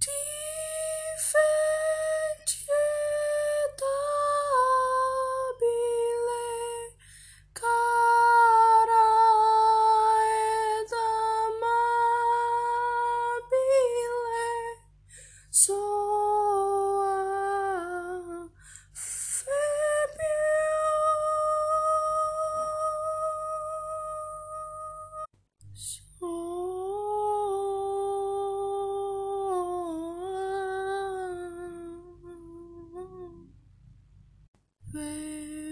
Defense. Where